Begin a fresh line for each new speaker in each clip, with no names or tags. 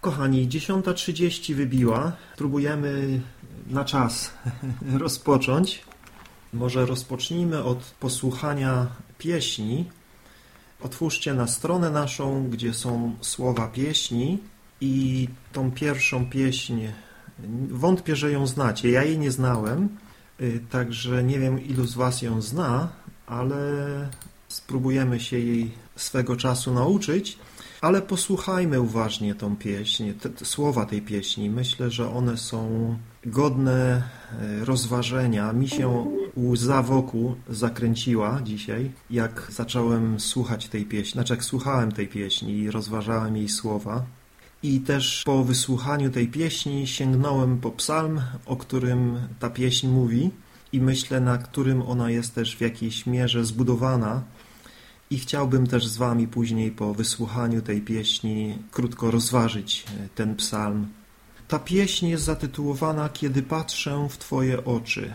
Kochani, 10.30 wybiła. Próbujemy na czas rozpocząć. Może rozpocznijmy od posłuchania pieśni. Otwórzcie na stronę naszą, gdzie są słowa pieśni i tą pierwszą pieśń, wątpię, że ją znacie. Ja jej nie znałem, y, także nie wiem, ilu z Was ją zna, ale spróbujemy się jej swego czasu nauczyć. Ale posłuchajmy uważnie tą pieśń, te, te słowa tej pieśni. Myślę, że one są godne e, rozważenia. Mi się łza wokół zakręciła dzisiaj, jak zacząłem słuchać tej pieśni, znaczy jak słuchałem tej pieśni i rozważałem jej słowa. I też po wysłuchaniu tej pieśni sięgnąłem po psalm, o którym ta pieśń mówi i myślę, na którym ona jest też w jakiejś mierze zbudowana i chciałbym też z Wami później po wysłuchaniu tej pieśni krótko rozważyć e, ten psalm. Ta pieśń jest zatytułowana Kiedy patrzę w Twoje oczy.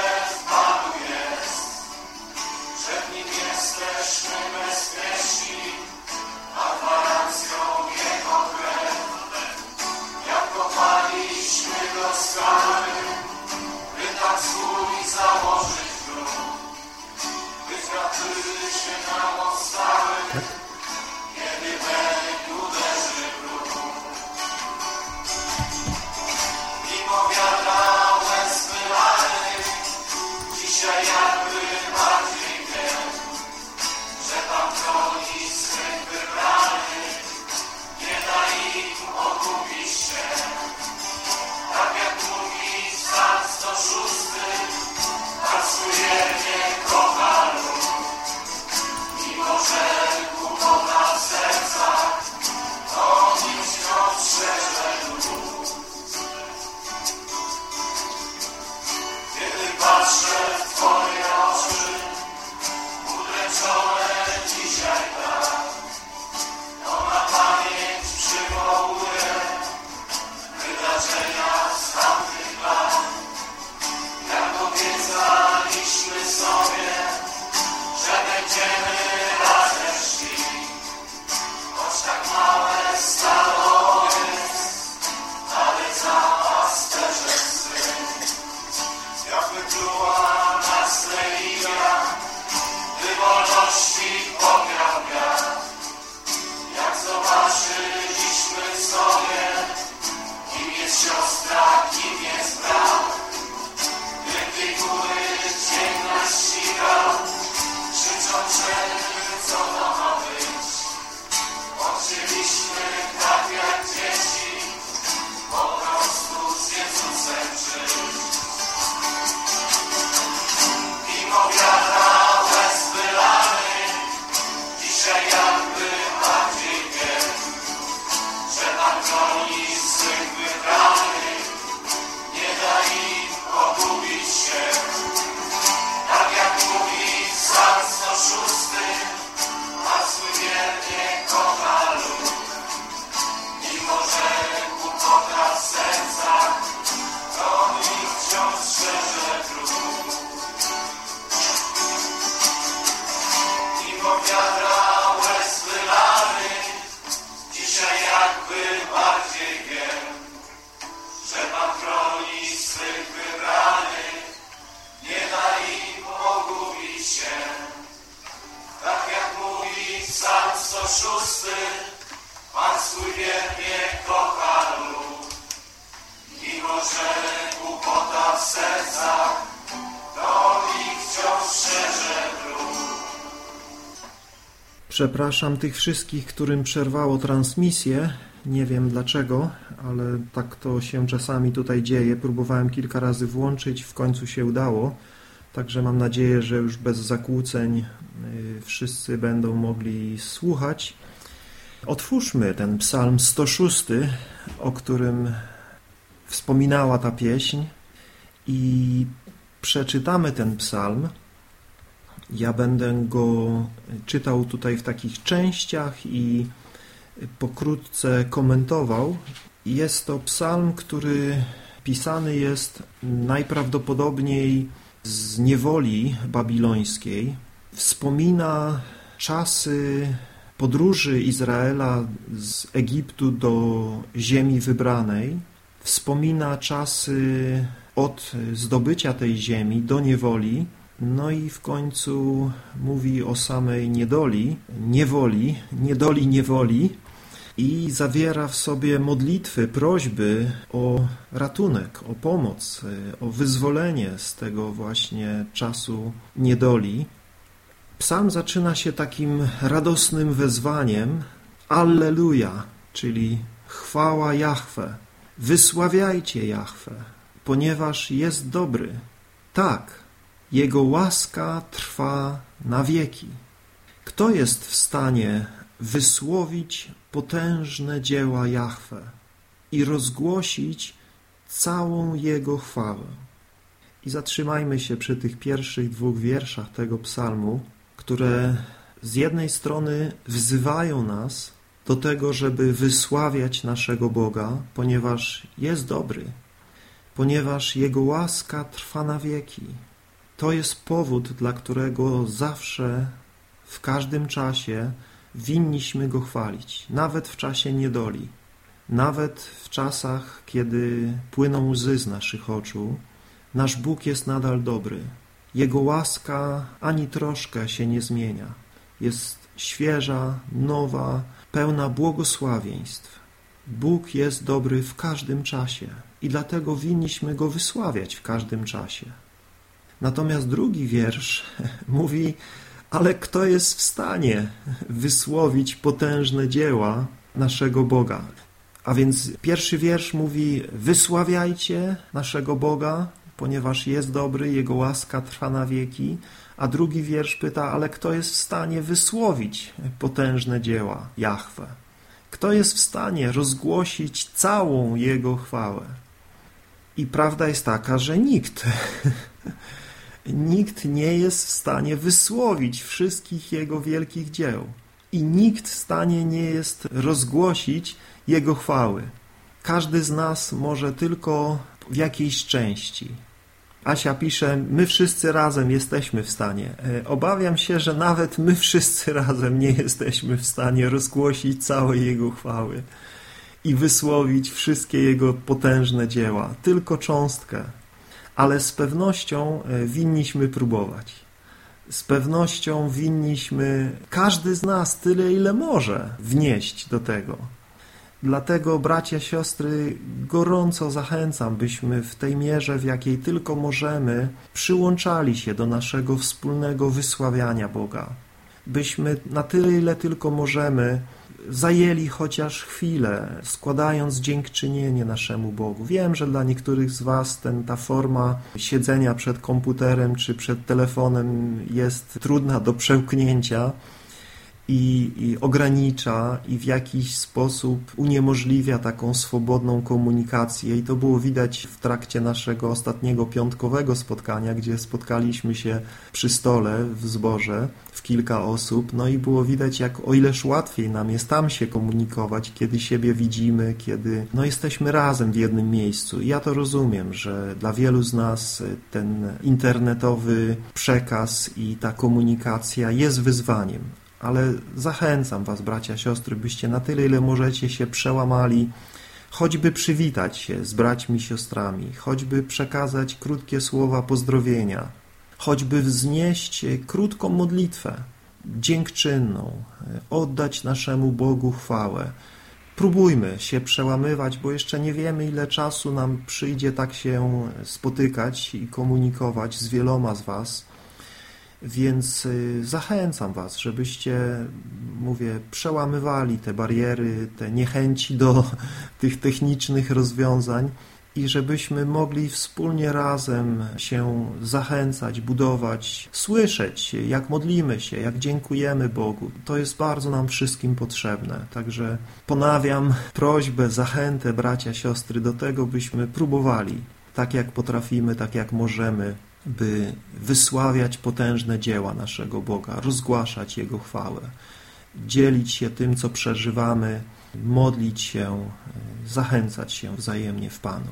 Yep. Przepraszam tych wszystkich, którym przerwało transmisję.
Nie wiem dlaczego, ale tak to się czasami tutaj dzieje. Próbowałem kilka razy włączyć, w końcu się udało. Także mam nadzieję, że już bez zakłóceń y, wszyscy będą mogli słuchać. Otwórzmy ten psalm 106, o którym wspominała ta pieśń i przeczytamy ten psalm. Ja będę go czytał tutaj w takich częściach i pokrótce komentował. Jest to psalm, który pisany jest najprawdopodobniej z niewoli babilońskiej. Wspomina czasy podróży Izraela z Egiptu do ziemi wybranej. Wspomina czasy od zdobycia tej ziemi do niewoli, no i w końcu mówi o samej niedoli, niewoli, niedoli, niewoli i zawiera w sobie modlitwy, prośby o ratunek, o pomoc, o wyzwolenie z tego właśnie czasu niedoli. Psalm zaczyna się takim radosnym wezwaniem Alleluja, czyli chwała Jahwe. Wysławiajcie Jahwe, ponieważ jest dobry. Tak, Jego łaska trwa na wieki. Kto jest w stanie wysłowić potężne dzieła Jahwe i rozgłosić całą Jego chwałę? I zatrzymajmy się przy tych pierwszych dwóch wierszach tego psalmu, które z jednej strony wzywają nas do tego, żeby wysławiać naszego Boga, ponieważ jest dobry, ponieważ Jego łaska trwa na wieki. To jest powód, dla którego zawsze, w każdym czasie winniśmy Go chwalić, nawet w czasie niedoli, nawet w czasach, kiedy płyną łzy z naszych oczu, nasz Bóg jest nadal dobry. Jego łaska ani troszkę się nie zmienia. Jest świeża, nowa, pełna błogosławieństw. Bóg jest dobry w każdym czasie i dlatego winniśmy Go wysławiać w każdym czasie. Natomiast drugi wiersz mówi, ale kto jest w stanie wysłowić potężne dzieła naszego Boga? A więc pierwszy wiersz mówi, wysławiajcie naszego Boga, ponieważ jest dobry, Jego łaska trwa na wieki, a drugi wiersz pyta, ale kto jest w stanie wysłowić potężne dzieła Jahwe? Kto jest w stanie rozgłosić całą Jego chwałę? I prawda jest taka, że nikt, nikt nie jest w stanie wysłowić wszystkich Jego wielkich dzieł. I nikt w stanie nie jest rozgłosić Jego chwały. Każdy z nas może tylko w jakiejś części. Asia pisze, my wszyscy razem jesteśmy w stanie. E, obawiam się, że nawet my wszyscy razem nie jesteśmy w stanie rozgłosić całej Jego chwały i wysłowić wszystkie Jego potężne dzieła, tylko cząstkę. Ale z pewnością e, winniśmy próbować. Z pewnością winniśmy, każdy z nas tyle, ile może wnieść do tego. Dlatego, bracia, siostry, gorąco zachęcam, byśmy w tej mierze, w jakiej tylko możemy, przyłączali się do naszego wspólnego wysławiania Boga. Byśmy na tyle, ile tylko możemy, zajęli chociaż chwilę, składając dziękczynienie naszemu Bogu. Wiem, że dla niektórych z Was ten, ta forma siedzenia przed komputerem czy przed telefonem jest trudna do przełknięcia, i, i ogranicza i w jakiś sposób uniemożliwia taką swobodną komunikację i to było widać w trakcie naszego ostatniego piątkowego spotkania, gdzie spotkaliśmy się przy stole w zborze w kilka osób, no i było widać jak o ileż łatwiej nam jest tam się komunikować, kiedy siebie widzimy, kiedy no jesteśmy razem w jednym miejscu. I ja to rozumiem, że dla wielu z nas ten internetowy przekaz i ta komunikacja jest wyzwaniem, ale zachęcam Was, bracia, siostry, byście na tyle, ile możecie się przełamali, choćby przywitać się z braćmi, siostrami, choćby przekazać krótkie słowa pozdrowienia, choćby wznieść krótką modlitwę, dziękczynną, oddać naszemu Bogu chwałę. Próbujmy się przełamywać, bo jeszcze nie wiemy, ile czasu nam przyjdzie tak się spotykać i komunikować z wieloma z Was. Więc y, zachęcam Was, żebyście, mówię, przełamywali te bariery, te niechęci do tych technicznych rozwiązań i żebyśmy mogli wspólnie razem się zachęcać, budować, słyszeć, jak modlimy się, jak dziękujemy Bogu. To jest bardzo nam wszystkim potrzebne. Także ponawiam prośbę, zachętę bracia, siostry do tego, byśmy próbowali, tak jak potrafimy, tak jak możemy, by wysławiać potężne dzieła naszego Boga, rozgłaszać Jego chwałę, dzielić się tym, co przeżywamy, modlić się, zachęcać się wzajemnie w Panu.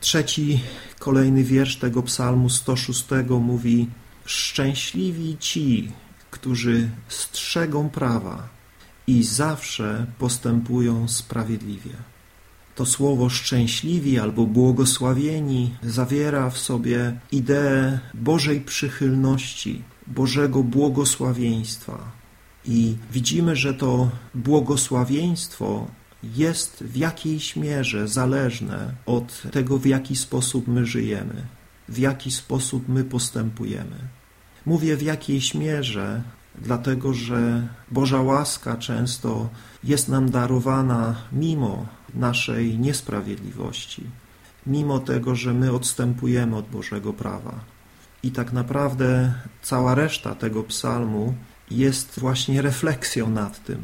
Trzeci, kolejny wiersz tego psalmu 106 mówi Szczęśliwi ci, którzy strzegą prawa i zawsze postępują sprawiedliwie. To słowo szczęśliwi albo błogosławieni zawiera w sobie ideę Bożej przychylności, Bożego błogosławieństwa. I widzimy, że to błogosławieństwo jest w jakiejś mierze zależne od tego, w jaki sposób my żyjemy, w jaki sposób my postępujemy. Mówię w jakiejś mierze, dlatego że Boża łaska często jest nam darowana mimo naszej niesprawiedliwości, mimo tego, że my odstępujemy od Bożego prawa. I tak naprawdę cała reszta tego psalmu jest właśnie refleksją nad tym,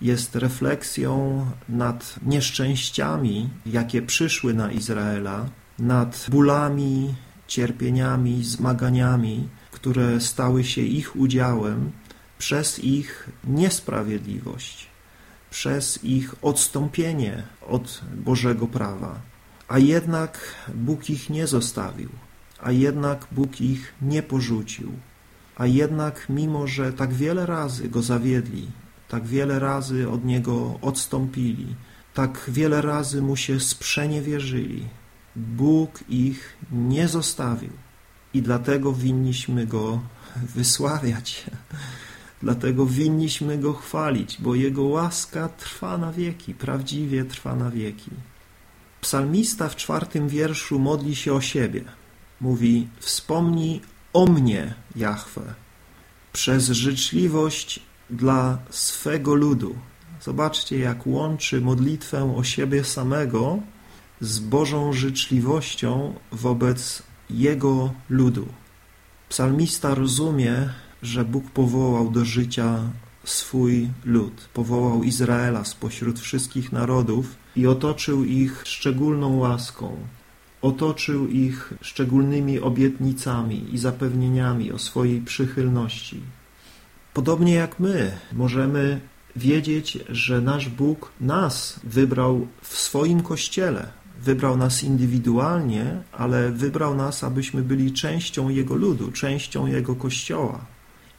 jest refleksją nad nieszczęściami, jakie przyszły na Izraela, nad bólami, cierpieniami, zmaganiami, które stały się ich udziałem przez ich niesprawiedliwość, przez ich odstąpienie od Bożego prawa. A jednak Bóg ich nie zostawił, a jednak Bóg ich nie porzucił, a jednak mimo, że tak wiele razy Go zawiedli, tak wiele razy od Niego odstąpili, tak wiele razy Mu się sprzeniewierzyli. Bóg ich nie zostawił i dlatego winniśmy Go wysławiać. Dlatego winniśmy Go chwalić, bo Jego łaska trwa na wieki, prawdziwie trwa na wieki. Psalmista w czwartym wierszu modli się o siebie. Mówi, wspomnij o mnie, Jahwe, przez życzliwość dla swego ludu. Zobaczcie, jak łączy modlitwę o siebie samego z Bożą życzliwością wobec Jego ludu. Psalmista rozumie, że Bóg powołał do życia swój lud, powołał Izraela spośród wszystkich narodów i otoczył ich szczególną łaską, otoczył ich szczególnymi obietnicami i zapewnieniami o swojej przychylności. Podobnie jak my możemy wiedzieć, że nasz Bóg nas wybrał w swoim Kościele. Wybrał nas indywidualnie, ale wybrał nas, abyśmy byli częścią Jego ludu, częścią Jego Kościoła.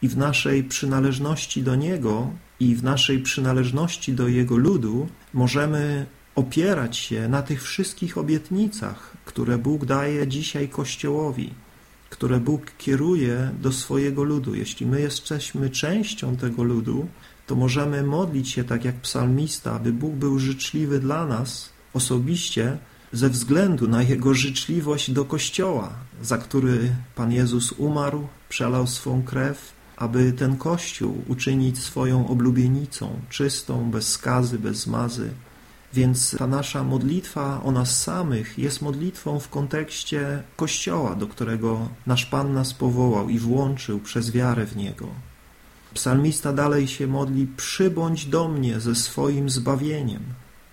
I w naszej przynależności do Niego i w naszej przynależności do Jego ludu możemy opierać się na tych wszystkich obietnicach, które Bóg daje dzisiaj Kościołowi które Bóg kieruje do swojego ludu. Jeśli my jesteśmy częścią tego ludu, to możemy modlić się tak jak psalmista, aby Bóg był życzliwy dla nas osobiście ze względu na Jego życzliwość do Kościoła, za który Pan Jezus umarł, przelał swą krew, aby ten Kościół uczynić swoją oblubienicą, czystą, bez skazy, bez zmazy, więc ta nasza modlitwa o nas samych jest modlitwą w kontekście Kościoła, do którego nasz Pan nas powołał i włączył przez wiarę w Niego. Psalmista dalej się modli, przybądź do mnie ze swoim zbawieniem,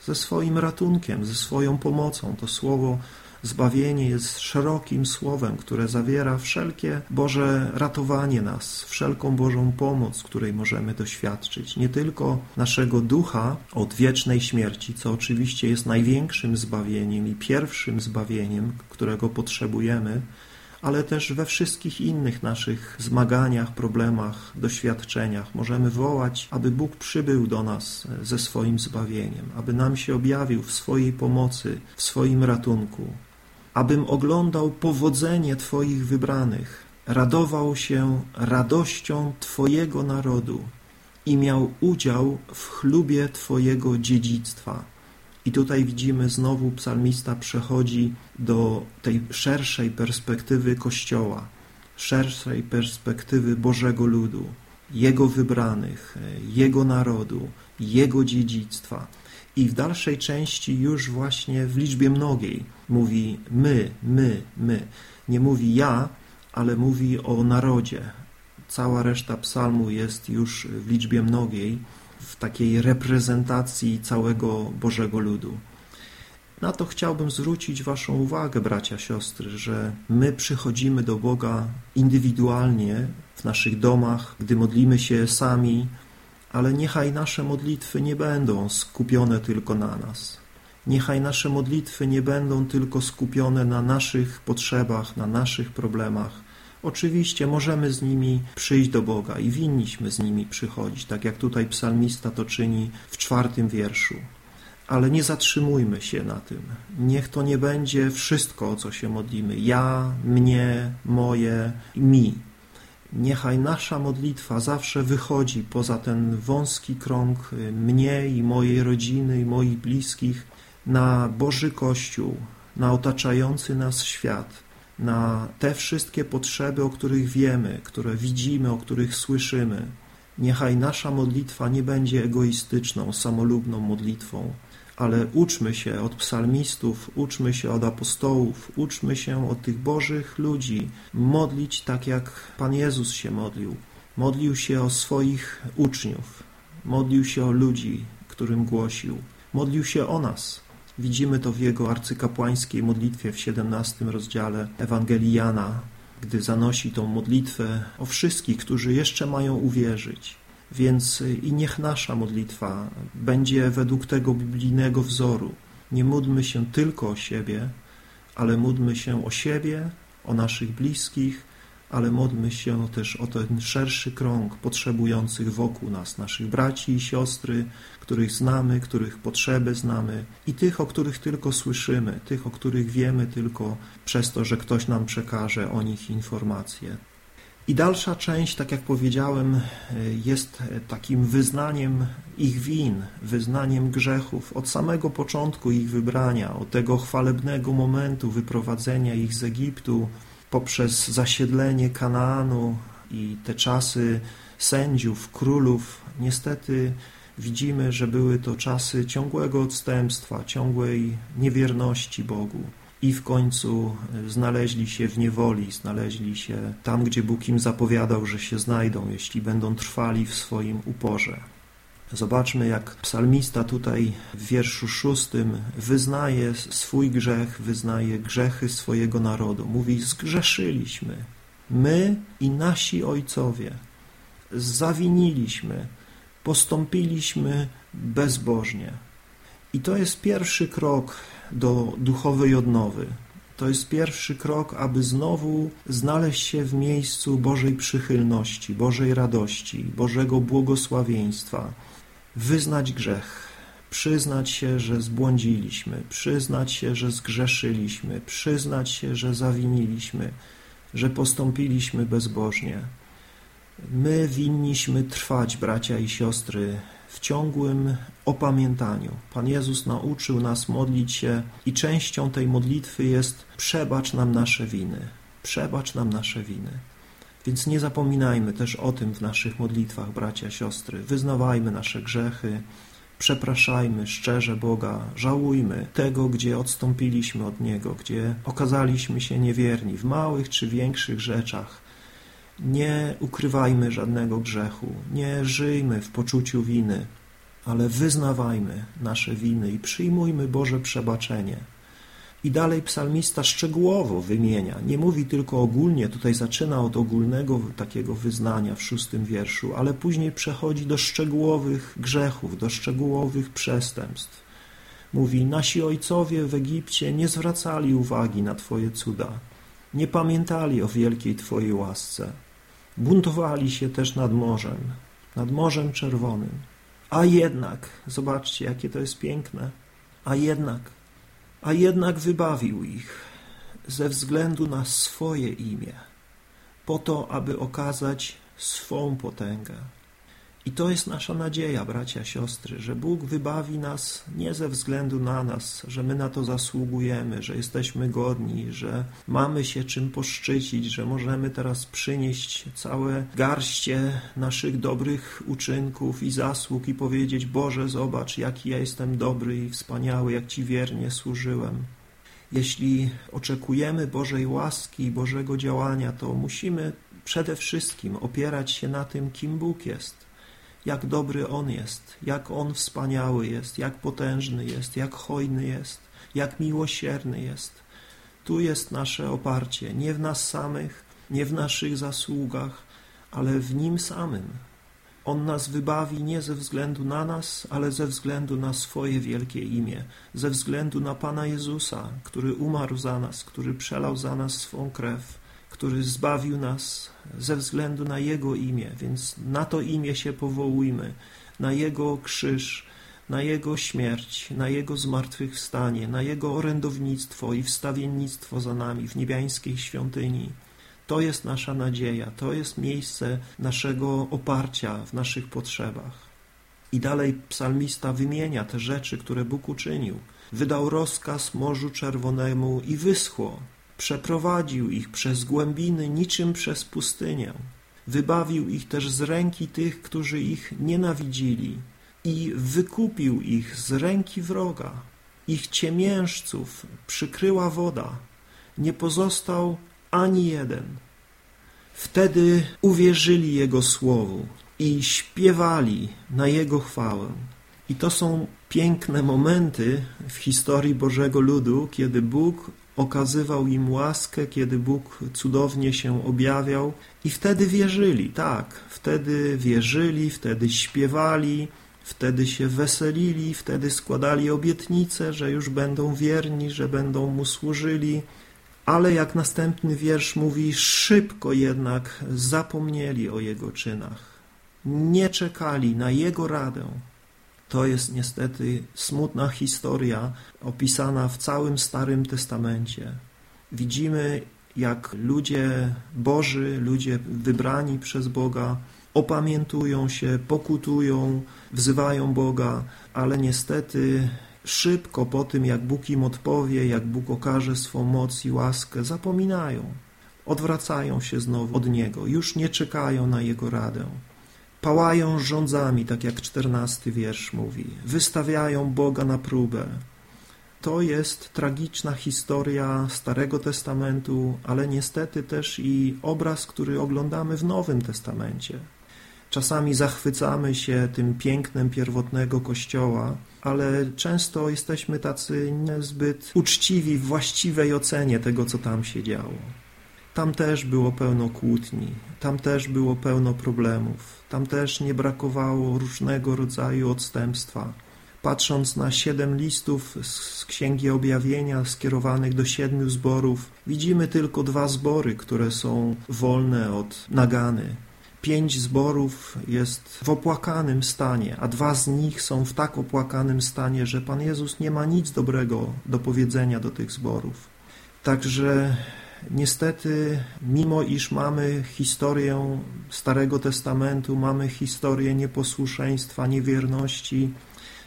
ze swoim ratunkiem, ze swoją pomocą. To słowo Zbawienie jest szerokim słowem, które zawiera wszelkie Boże ratowanie nas, wszelką Bożą pomoc, której możemy doświadczyć. Nie tylko naszego ducha od wiecznej śmierci, co oczywiście jest największym zbawieniem i pierwszym zbawieniem, którego potrzebujemy, ale też we wszystkich innych naszych zmaganiach, problemach, doświadczeniach możemy wołać, aby Bóg przybył do nas ze swoim zbawieniem, aby nam się objawił w swojej pomocy, w swoim ratunku, abym oglądał powodzenie Twoich wybranych, radował się radością Twojego narodu i miał udział w chlubie Twojego dziedzictwa. I tutaj widzimy znowu psalmista przechodzi do tej szerszej perspektywy Kościoła, szerszej perspektywy Bożego ludu, Jego wybranych, Jego narodu, Jego dziedzictwa. I w dalszej części już właśnie w liczbie mnogiej mówi my, my, my. Nie mówi ja, ale mówi o narodzie. Cała reszta psalmu jest już w liczbie mnogiej, w takiej reprezentacji całego Bożego ludu. Na to chciałbym zwrócić Waszą uwagę, bracia, siostry, że my przychodzimy do Boga indywidualnie w naszych domach, gdy modlimy się sami, ale niechaj nasze modlitwy nie będą skupione tylko na nas. Niechaj nasze modlitwy nie będą tylko skupione na naszych potrzebach, na naszych problemach. Oczywiście możemy z nimi przyjść do Boga i winniśmy z nimi przychodzić, tak jak tutaj psalmista to czyni w czwartym wierszu. Ale nie zatrzymujmy się na tym. Niech to nie będzie wszystko, o co się modlimy. Ja, mnie, moje, mi. Niechaj nasza modlitwa zawsze wychodzi poza ten wąski krąg y, mnie i mojej rodziny i moich bliskich na Boży Kościół, na otaczający nas świat, na te wszystkie potrzeby, o których wiemy, które widzimy, o których słyszymy. Niechaj nasza modlitwa nie będzie egoistyczną, samolubną modlitwą, ale uczmy się od psalmistów, uczmy się od apostołów, uczmy się od tych bożych ludzi modlić tak, jak Pan Jezus się modlił. Modlił się o swoich uczniów, modlił się o ludzi, którym głosił, modlił się o nas. Widzimy to w jego arcykapłańskiej modlitwie w 17 rozdziale Ewangelii Jana, gdy zanosi tą modlitwę o wszystkich, którzy jeszcze mają uwierzyć. Więc i niech nasza modlitwa będzie według tego biblijnego wzoru. Nie módlmy się tylko o siebie, ale módlmy się o siebie, o naszych bliskich, ale módlmy się też o ten szerszy krąg potrzebujących wokół nas, naszych braci i siostry, których znamy, których potrzeby znamy i tych, o których tylko słyszymy, tych, o których wiemy tylko przez to, że ktoś nam przekaże o nich informacje. I dalsza część, tak jak powiedziałem, jest takim wyznaniem ich win, wyznaniem grzechów od samego początku ich wybrania, od tego chwalebnego momentu wyprowadzenia ich z Egiptu poprzez zasiedlenie Kanaanu i te czasy sędziów, królów. Niestety widzimy, że były to czasy ciągłego odstępstwa, ciągłej niewierności Bogu i w końcu e, znaleźli się w niewoli, znaleźli się tam, gdzie Bóg im zapowiadał, że się znajdą, jeśli będą trwali w swoim uporze. Zobaczmy, jak psalmista tutaj w wierszu szóstym wyznaje swój grzech, wyznaje grzechy swojego narodu. Mówi, zgrzeszyliśmy, my i nasi ojcowie, zawiniliśmy, postąpiliśmy bezbożnie. I to jest pierwszy krok do duchowej odnowy. To jest pierwszy krok, aby znowu znaleźć się w miejscu Bożej przychylności, Bożej radości, Bożego błogosławieństwa, wyznać grzech, przyznać się, że zbłądziliśmy, przyznać się, że zgrzeszyliśmy, przyznać się, że zawiniliśmy, że postąpiliśmy bezbożnie. My winniśmy trwać, bracia i siostry, w ciągłym opamiętaniu. Pan Jezus nauczył nas modlić się i częścią tej modlitwy jest przebacz nam nasze winy. Przebacz nam nasze winy. Więc nie zapominajmy też o tym w naszych modlitwach, bracia, siostry. Wyznawajmy nasze grzechy, przepraszajmy szczerze Boga, żałujmy tego, gdzie odstąpiliśmy od Niego, gdzie okazaliśmy się niewierni w małych czy większych rzeczach. Nie ukrywajmy żadnego grzechu, nie żyjmy w poczuciu winy, ale wyznawajmy nasze winy i przyjmujmy Boże przebaczenie. I dalej psalmista szczegółowo wymienia, nie mówi tylko ogólnie, tutaj zaczyna od ogólnego takiego wyznania w szóstym wierszu, ale później przechodzi do szczegółowych grzechów, do szczegółowych przestępstw. Mówi, nasi ojcowie w Egipcie nie zwracali uwagi na Twoje cuda, nie pamiętali o wielkiej Twojej łasce. Buntowali się też nad morzem, nad Morzem Czerwonym. A jednak, zobaczcie, jakie to jest piękne, a jednak a jednak wybawił ich ze względu na swoje imię, po to, aby okazać swą potęgę. I to jest nasza nadzieja, bracia, siostry, że Bóg wybawi nas nie ze względu na nas, że my na to zasługujemy, że jesteśmy godni, że mamy się czym poszczycić, że możemy teraz przynieść całe garście naszych dobrych uczynków i zasług i powiedzieć: Boże, zobacz, jaki ja jestem dobry i wspaniały, jak Ci wiernie służyłem. Jeśli oczekujemy Bożej łaski i Bożego działania, to musimy przede wszystkim opierać się na tym, kim Bóg jest jak dobry On jest, jak On wspaniały jest, jak potężny jest, jak hojny jest, jak miłosierny jest. Tu jest nasze oparcie, nie w nas samych, nie w naszych zasługach, ale w Nim samym. On nas wybawi nie ze względu na nas, ale ze względu na swoje wielkie imię, ze względu na Pana Jezusa, który umarł za nas, który przelał za nas swą krew, który zbawił nas ze względu na Jego imię, więc na to imię się powołujmy, na Jego krzyż, na Jego śmierć, na Jego zmartwychwstanie, na Jego orędownictwo i wstawiennictwo za nami w niebiańskiej świątyni. To jest nasza nadzieja, to jest miejsce naszego oparcia w naszych potrzebach. I dalej psalmista wymienia te rzeczy, które Bóg uczynił. Wydał rozkaz Morzu Czerwonemu i wyschło. Przeprowadził ich przez głębiny niczym przez pustynię. Wybawił ich też z ręki tych, którzy ich nienawidzili i wykupił ich z ręki wroga. Ich ciemiężców przykryła woda. Nie pozostał ani jeden. Wtedy uwierzyli Jego słowu i śpiewali na Jego chwałę. I to są piękne momenty w historii Bożego Ludu, kiedy Bóg okazywał im łaskę, kiedy Bóg cudownie się objawiał. I wtedy wierzyli, tak, wtedy wierzyli, wtedy śpiewali, wtedy się weselili, wtedy składali obietnice, że już będą wierni, że będą Mu służyli, ale jak następny wiersz mówi, szybko jednak zapomnieli o Jego czynach, nie czekali na Jego radę, to jest niestety smutna historia opisana w całym Starym Testamencie. Widzimy, jak ludzie Boży, ludzie wybrani przez Boga opamiętują się, pokutują, wzywają Boga, ale niestety szybko po tym, jak Bóg im odpowie, jak Bóg okaże swą moc i łaskę, zapominają. Odwracają się znowu od Niego, już nie czekają na Jego radę pałają rządzami, tak jak czternasty wiersz mówi, wystawiają Boga na próbę. To jest tragiczna historia Starego Testamentu, ale niestety też i obraz, który oglądamy w Nowym Testamencie. Czasami zachwycamy się tym pięknem pierwotnego Kościoła, ale często jesteśmy tacy niezbyt uczciwi w właściwej ocenie tego, co tam się działo. Tam też było pełno kłótni, tam też było pełno problemów, tam też nie brakowało różnego rodzaju odstępstwa. Patrząc na siedem listów z Księgi Objawienia skierowanych do siedmiu zborów, widzimy tylko dwa zbory, które są wolne od nagany. Pięć zborów jest w opłakanym stanie, a dwa z nich są w tak opłakanym stanie, że Pan Jezus nie ma nic dobrego do powiedzenia do tych zborów. Także Niestety, mimo iż mamy historię Starego Testamentu, mamy historię nieposłuszeństwa, niewierności,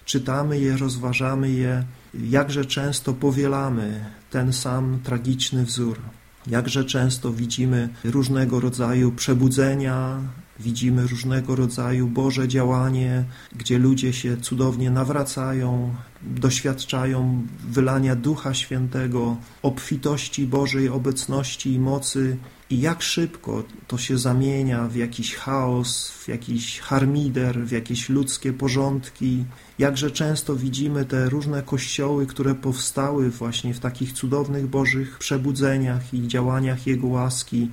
czytamy je, rozważamy je, jakże często powielamy ten sam tragiczny wzór. Jakże często widzimy różnego rodzaju przebudzenia, widzimy różnego rodzaju Boże działanie, gdzie ludzie się cudownie nawracają, doświadczają wylania Ducha Świętego, obfitości Bożej obecności i mocy i jak szybko to się zamienia w jakiś chaos, w jakiś harmider, w jakieś ludzkie porządki. Jakże często widzimy te różne kościoły, które powstały właśnie w takich cudownych Bożych przebudzeniach i działaniach Jego łaski,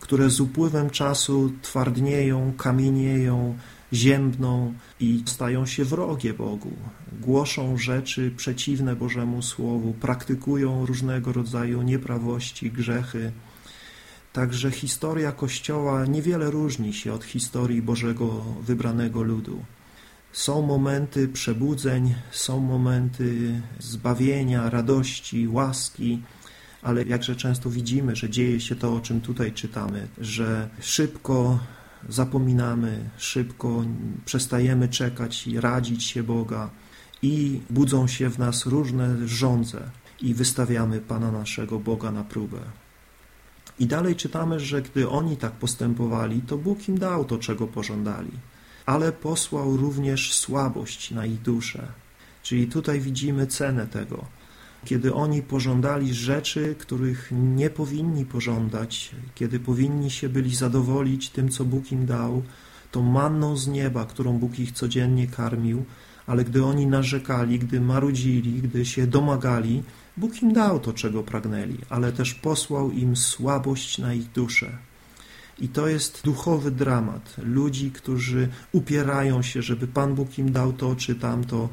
które z upływem czasu twardnieją, kamienieją, ziębną i stają się wrogie Bogu. Głoszą rzeczy przeciwne Bożemu Słowu, praktykują różnego rodzaju nieprawości, grzechy. Także historia Kościoła niewiele różni się od historii Bożego wybranego ludu. Są momenty przebudzeń, są momenty zbawienia, radości, łaski, ale jakże często widzimy, że dzieje się to, o czym tutaj czytamy, że szybko zapominamy szybko, przestajemy czekać i radzić się Boga i budzą się w nas różne żądze i wystawiamy Pana naszego Boga na próbę. I dalej czytamy, że gdy oni tak postępowali, to Bóg im dał to, czego pożądali, ale posłał również słabość na ich duszę. Czyli tutaj widzimy cenę tego. Kiedy oni pożądali rzeczy, których nie powinni pożądać, kiedy powinni się byli zadowolić tym, co Bóg im dał, tą manną z nieba, którą Bóg ich codziennie karmił, ale gdy oni narzekali, gdy marudzili, gdy się domagali, Bóg im dał to, czego pragnęli, ale też posłał im słabość na ich duszę. I to jest duchowy dramat ludzi, którzy upierają się, żeby Pan Bóg im dał to czy tamto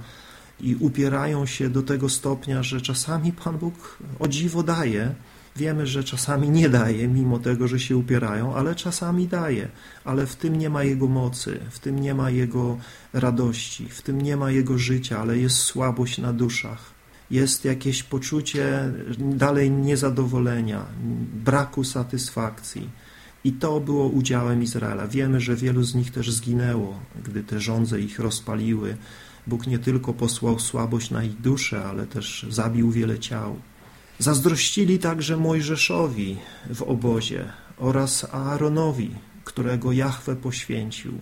i upierają się do tego stopnia, że czasami Pan Bóg o dziwo daje. Wiemy, że czasami nie daje, mimo tego, że się upierają, ale czasami daje. Ale w tym nie ma Jego mocy, w tym nie ma Jego radości, w tym nie ma Jego życia, ale jest słabość na duszach jest jakieś poczucie dalej niezadowolenia, braku satysfakcji. I to było udziałem Izraela. Wiemy, że wielu z nich też zginęło, gdy te żądze ich rozpaliły. Bóg nie tylko posłał słabość na ich duszę, ale też zabił wiele ciał. Zazdrościli także Mojżeszowi w obozie oraz Aaronowi, którego Jahwe poświęcił.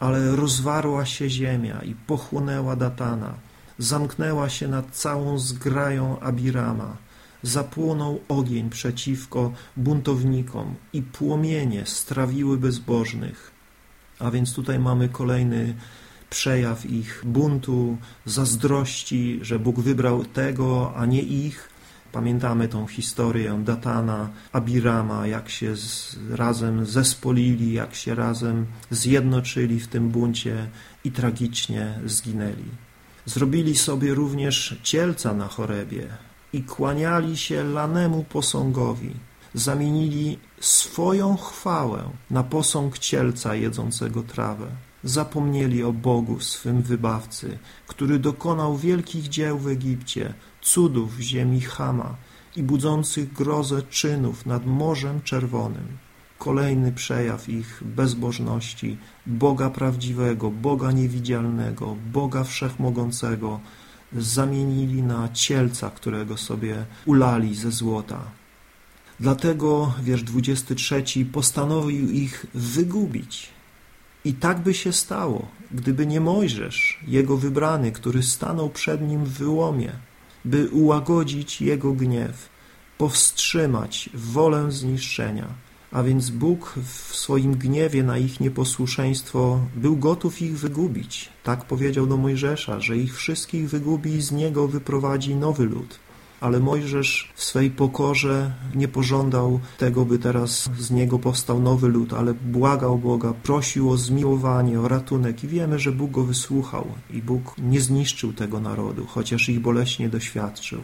Ale rozwarła się ziemia i pochłonęła Datana – zamknęła się nad całą zgrają Abirama. Zapłonął ogień przeciwko buntownikom i płomienie strawiły bezbożnych. A więc tutaj mamy kolejny przejaw ich buntu, zazdrości, że Bóg wybrał tego, a nie ich. Pamiętamy tą historię Datana, Abirama, jak się z, razem zespolili, jak się razem zjednoczyli w tym buncie i tragicznie zginęli. Zrobili sobie również cielca na chorebie i kłaniali się lanemu posągowi. Zamienili swoją chwałę na posąg cielca jedzącego trawę. Zapomnieli o Bogu, swym wybawcy, który dokonał wielkich dzieł w Egipcie, cudów w ziemi Hama i budzących grozę czynów nad Morzem Czerwonym kolejny przejaw ich bezbożności, Boga prawdziwego, Boga niewidzialnego, Boga wszechmogącego zamienili na cielca, którego sobie ulali ze złota. Dlatego, wiersz 23, postanowił ich wygubić. I tak by się stało, gdyby nie Mojżesz, jego wybrany, który stanął przed nim w wyłomie, by ułagodzić jego gniew, powstrzymać wolę zniszczenia a więc Bóg w swoim gniewie na ich nieposłuszeństwo był gotów ich wygubić. Tak powiedział do Mojżesza, że ich wszystkich wygubi i z niego wyprowadzi nowy lud. Ale Mojżesz w swej pokorze nie pożądał tego, by teraz z niego powstał nowy lud, ale błagał Boga, prosił o zmiłowanie, o ratunek i wiemy, że Bóg go wysłuchał i Bóg nie zniszczył tego narodu, chociaż ich boleśnie doświadczył.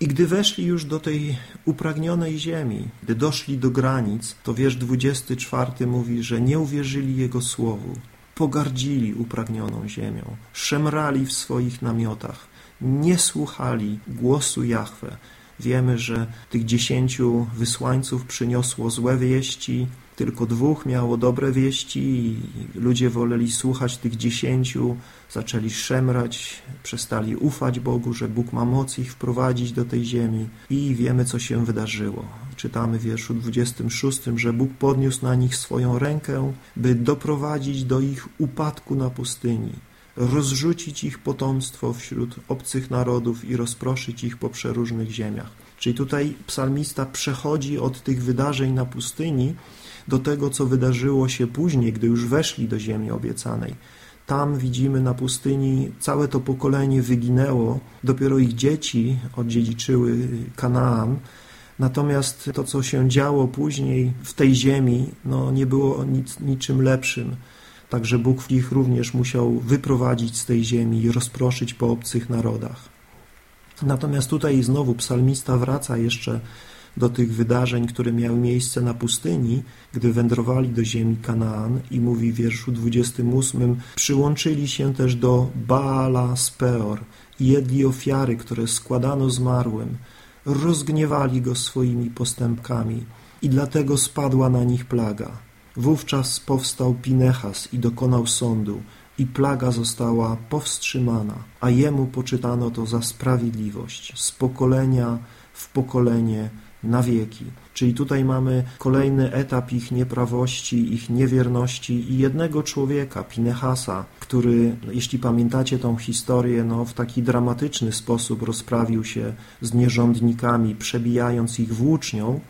I gdy weszli już do tej upragnionej ziemi, gdy doszli do granic, to wiersz 24 mówi, że nie uwierzyli Jego słowu, pogardzili upragnioną ziemią, szemrali w swoich namiotach, nie słuchali głosu Jahwe. Wiemy, że tych dziesięciu wysłańców przyniosło złe wieści, tylko dwóch miało dobre wieści i ludzie woleli słuchać tych dziesięciu, zaczęli szemrać, przestali ufać Bogu, że Bóg ma moc ich wprowadzić do tej ziemi i wiemy, co się wydarzyło. Czytamy w wierszu 26, że Bóg podniósł na nich swoją rękę, by doprowadzić do ich upadku na pustyni, rozrzucić ich potomstwo wśród obcych narodów i rozproszyć ich po przeróżnych ziemiach. Czyli tutaj psalmista przechodzi od tych wydarzeń na pustyni do tego, co wydarzyło się później, gdy już weszli do ziemi obiecanej. Tam widzimy na pustyni całe to pokolenie wyginęło, dopiero ich dzieci odziedziczyły Kanaan, natomiast to, co się działo później w tej ziemi, no, nie było nic, niczym lepszym. Także Bóg ich również musiał wyprowadzić z tej ziemi i rozproszyć po obcych narodach. Natomiast tutaj znowu psalmista wraca jeszcze do tych wydarzeń, które miały miejsce na pustyni, gdy wędrowali do ziemi Kanaan i mówi w wierszu 28 przyłączyli się też do Baala Speor i jedli ofiary, które składano zmarłym, rozgniewali go swoimi postępkami i dlatego spadła na nich plaga. Wówczas powstał Pinechas i dokonał sądu, i plaga została powstrzymana, a jemu poczytano to za sprawiedliwość z pokolenia w pokolenie na wieki. Czyli tutaj mamy kolejny etap ich nieprawości, ich niewierności i jednego człowieka, Pinechasa, który, jeśli pamiętacie tą historię, no, w taki dramatyczny sposób rozprawił się z nierządnikami, przebijając ich włócznią,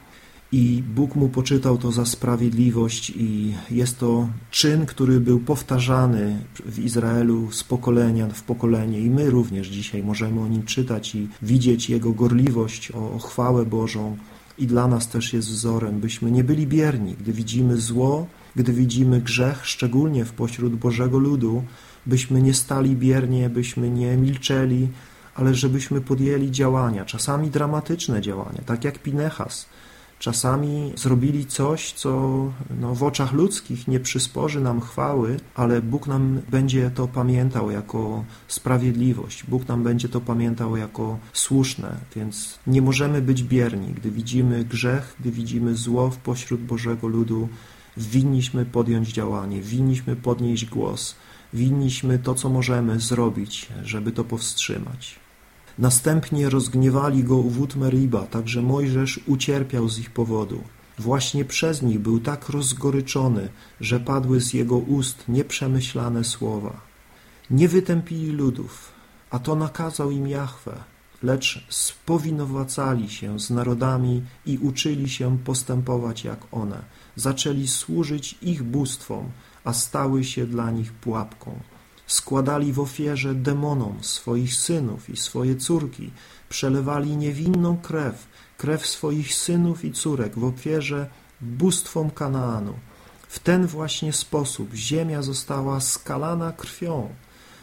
i Bóg mu poczytał to za sprawiedliwość i jest to czyn, który był powtarzany w Izraelu z pokolenia w pokolenie. I my również dzisiaj możemy o nim czytać i widzieć jego gorliwość o chwałę Bożą. I dla nas też jest wzorem, byśmy nie byli bierni, gdy widzimy zło, gdy widzimy grzech, szczególnie w pośród Bożego ludu, byśmy nie stali biernie, byśmy nie milczeli, ale żebyśmy podjęli działania, czasami dramatyczne działania, tak jak Pinechas, Czasami zrobili coś, co no, w oczach ludzkich nie przysporzy nam chwały, ale Bóg nam będzie to pamiętał jako sprawiedliwość. Bóg nam będzie to pamiętał jako słuszne, więc nie możemy być bierni. Gdy widzimy grzech, gdy widzimy zło w pośród Bożego ludu, winniśmy podjąć działanie, winniśmy podnieść głos, winniśmy to, co możemy zrobić, żeby to powstrzymać. Następnie rozgniewali go wód Meriba, także Mojżesz ucierpiał z ich powodu. Właśnie przez nich był tak rozgoryczony, że padły z jego ust nieprzemyślane słowa. Nie wytępili ludów, a to nakazał im Jahwe, lecz spowinowacali się z narodami i uczyli się postępować jak one. Zaczęli służyć ich bóstwom, a stały się dla nich pułapką. Składali w ofierze demonom swoich synów i swoje córki, przelewali niewinną krew, krew swoich synów i córek w ofierze bóstwom Kanaanu. W ten właśnie sposób ziemia została skalana krwią.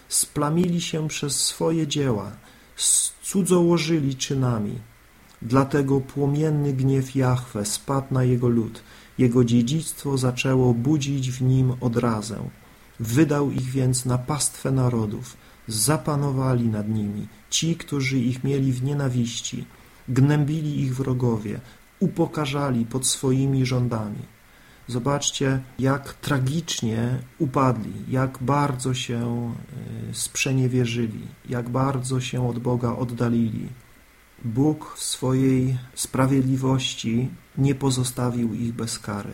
Splamili się przez swoje dzieła, cudzołożyli czynami. Dlatego płomienny gniew Jahwe spadł na jego lud. Jego dziedzictwo zaczęło budzić w nim odrazę. Wydał ich więc na pastwę narodów, zapanowali nad nimi ci, którzy ich mieli w nienawiści, gnębili ich wrogowie, upokarzali pod swoimi rządami. Zobaczcie, jak tragicznie upadli, jak bardzo się e, sprzeniewierzyli, jak bardzo się od Boga oddalili. Bóg w swojej sprawiedliwości nie pozostawił ich bez kary.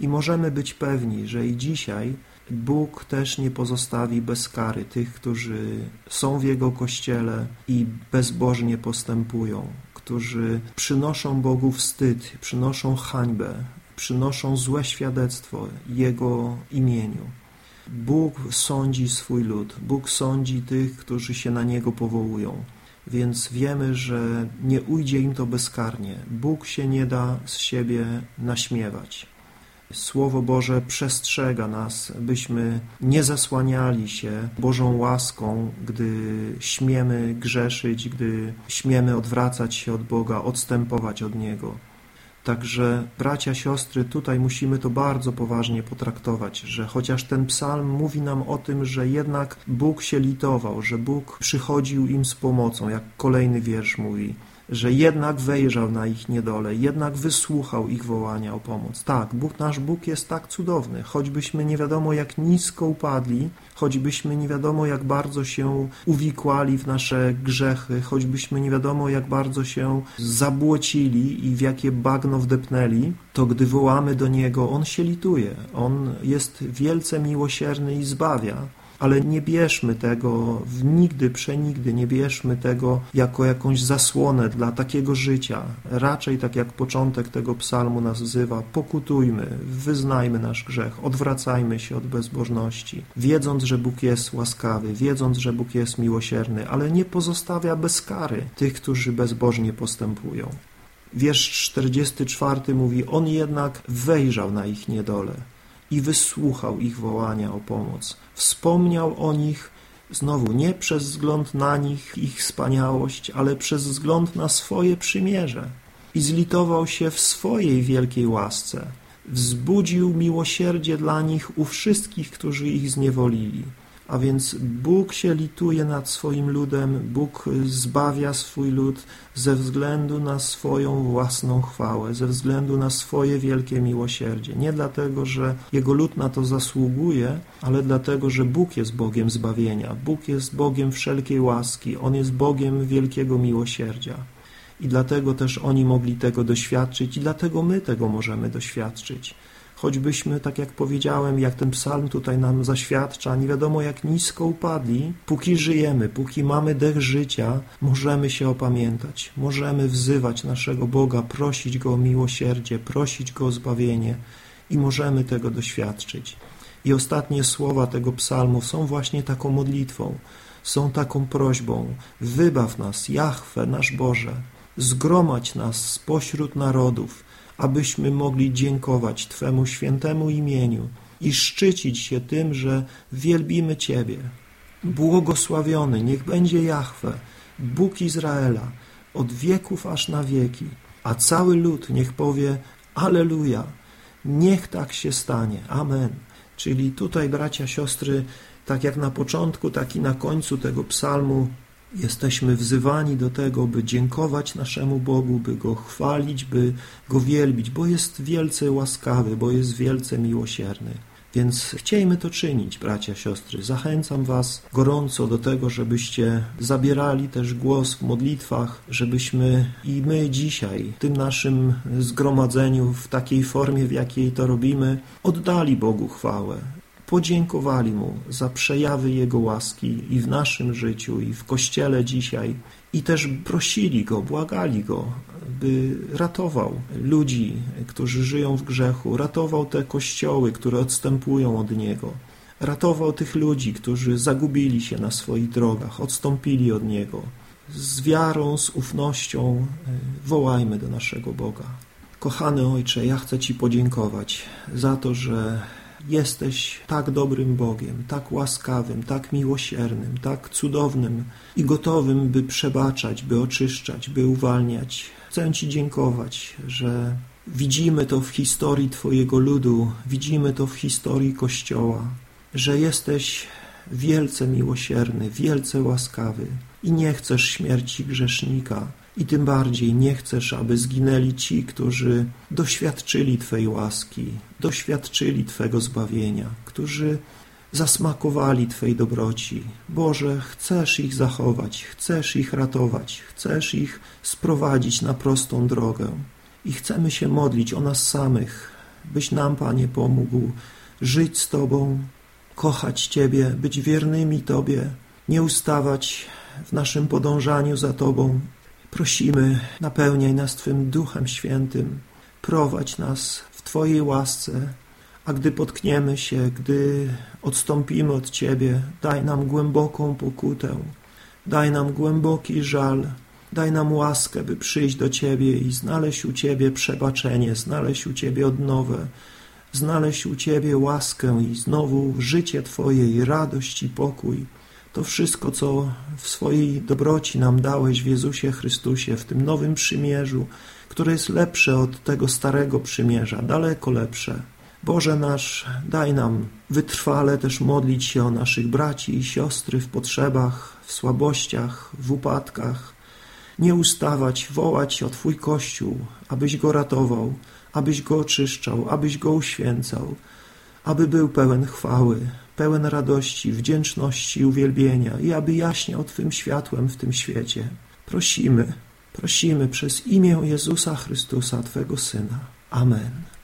I możemy być pewni, że i dzisiaj Bóg też nie pozostawi bez kary tych, którzy są w Jego Kościele i bezbożnie postępują, którzy przynoszą Bogu wstyd, przynoszą hańbę, przynoszą złe świadectwo Jego imieniu. Bóg sądzi swój lud, Bóg sądzi tych, którzy się na Niego powołują, więc wiemy, że nie ujdzie im to bezkarnie. Bóg się nie da z siebie naśmiewać. Słowo Boże przestrzega nas, byśmy nie zasłaniali się Bożą łaską, gdy śmiemy grzeszyć, gdy śmiemy odwracać się od Boga, odstępować od Niego. Także bracia, siostry, tutaj musimy to bardzo poważnie potraktować, że chociaż ten psalm mówi nam o tym, że jednak Bóg się litował, że Bóg przychodził im z pomocą, jak kolejny wiersz mówi, że jednak wejrzał na ich niedole, jednak wysłuchał ich wołania o pomoc. Tak, Bóg, nasz Bóg jest tak cudowny, choćbyśmy nie wiadomo jak nisko upadli, choćbyśmy nie wiadomo jak bardzo się uwikłali w nasze grzechy, choćbyśmy nie wiadomo jak bardzo się zabłocili i w jakie bagno wdepnęli, to gdy wołamy do Niego, On się lituje, On jest wielce miłosierny i zbawia ale nie bierzmy tego nigdy, przenigdy, nie bierzmy tego jako jakąś zasłonę dla takiego życia. Raczej tak jak początek tego psalmu nas wzywa, pokutujmy, wyznajmy nasz grzech, odwracajmy się od bezbożności, wiedząc, że Bóg jest łaskawy, wiedząc, że Bóg jest miłosierny, ale nie pozostawia bez kary tych, którzy bezbożnie postępują. Wiersz 44 mówi, on jednak wejrzał na ich niedolę i wysłuchał ich wołania o pomoc. Wspomniał o nich znowu nie przez wzgląd na nich, ich wspaniałość, ale przez wzgląd na swoje przymierze i zlitował się w swojej wielkiej łasce. Wzbudził miłosierdzie dla nich u wszystkich, którzy ich zniewolili. A więc Bóg się lituje nad swoim ludem, Bóg zbawia swój lud ze względu na swoją własną chwałę, ze względu na swoje wielkie miłosierdzie. Nie dlatego, że Jego lud na to zasługuje, ale dlatego, że Bóg jest Bogiem zbawienia, Bóg jest Bogiem wszelkiej łaski, On jest Bogiem wielkiego miłosierdzia. I dlatego też oni mogli tego doświadczyć i dlatego my tego możemy doświadczyć choćbyśmy, tak jak powiedziałem, jak ten psalm tutaj nam zaświadcza, nie wiadomo jak nisko upadli, póki żyjemy, póki mamy dech życia, możemy się opamiętać, możemy wzywać naszego Boga, prosić Go o miłosierdzie, prosić Go o zbawienie i możemy tego doświadczyć. I ostatnie słowa tego psalmu są właśnie taką modlitwą, są taką prośbą, wybaw nas, Jahwe, nasz Boże, zgromadź nas spośród narodów, abyśmy mogli dziękować Twemu świętemu imieniu i szczycić się tym, że wielbimy Ciebie. Błogosławiony niech będzie Jahwe, Bóg Izraela, od wieków aż na wieki, a cały lud niech powie Aleluja, niech tak się stanie, Amen. Czyli tutaj, bracia, siostry, tak jak na początku, tak i na końcu tego psalmu Jesteśmy wzywani do tego, by dziękować naszemu Bogu, by Go chwalić, by Go wielbić, bo jest wielce łaskawy, bo jest wielce miłosierny. Więc chciejmy to czynić, bracia, siostry. Zachęcam Was gorąco do tego, żebyście zabierali też głos w modlitwach, żebyśmy i my dzisiaj w tym naszym zgromadzeniu, w takiej formie, w jakiej to robimy, oddali Bogu chwałę, podziękowali Mu za przejawy Jego łaski i w naszym życiu, i w Kościele dzisiaj, i też prosili Go, błagali Go, by ratował ludzi, którzy żyją w grzechu, ratował te kościoły, które odstępują od Niego, ratował tych ludzi, którzy zagubili się na swoich drogach, odstąpili od Niego. Z wiarą, z ufnością e, wołajmy do naszego Boga. Kochany Ojcze, ja chcę Ci podziękować za to, że Jesteś tak dobrym Bogiem, tak łaskawym, tak miłosiernym, tak cudownym i gotowym, by przebaczać, by oczyszczać, by uwalniać. Chcę Ci dziękować, że widzimy to w historii Twojego ludu, widzimy to w historii Kościoła, że jesteś wielce miłosierny, wielce łaskawy i nie chcesz śmierci grzesznika, i tym bardziej nie chcesz, aby zginęli ci, którzy doświadczyli Twej łaski, doświadczyli Twego zbawienia, którzy zasmakowali Twej dobroci. Boże, chcesz ich zachować, chcesz ich ratować, chcesz ich sprowadzić na prostą drogę. I chcemy się modlić o nas samych, byś nam, Panie, pomógł żyć z Tobą, kochać Ciebie, być wiernymi Tobie, nie ustawać w naszym podążaniu za Tobą, Prosimy, napełniaj nas Twym Duchem Świętym, prowadź nas w Twojej łasce, a gdy potkniemy się, gdy odstąpimy od Ciebie, daj nam głęboką pokutę, daj nam głęboki żal, daj nam łaskę, by przyjść do Ciebie i znaleźć u Ciebie przebaczenie, znaleźć u Ciebie odnowę, znaleźć u Ciebie łaskę i znowu życie Twoje i radość i pokój. To wszystko, co w swojej dobroci nam dałeś w Jezusie Chrystusie, w tym nowym przymierzu, które jest lepsze od tego starego przymierza, daleko lepsze. Boże nasz, daj nam wytrwale też modlić się o naszych braci i siostry w potrzebach, w słabościach, w upadkach. Nie ustawać, wołać o Twój Kościół, abyś go ratował, abyś go oczyszczał, abyś go uświęcał, aby był pełen chwały, pełen radości, wdzięczności i uwielbienia i aby jaśniał Twym światłem w tym świecie. Prosimy, prosimy przez imię Jezusa Chrystusa, Twego Syna. Amen.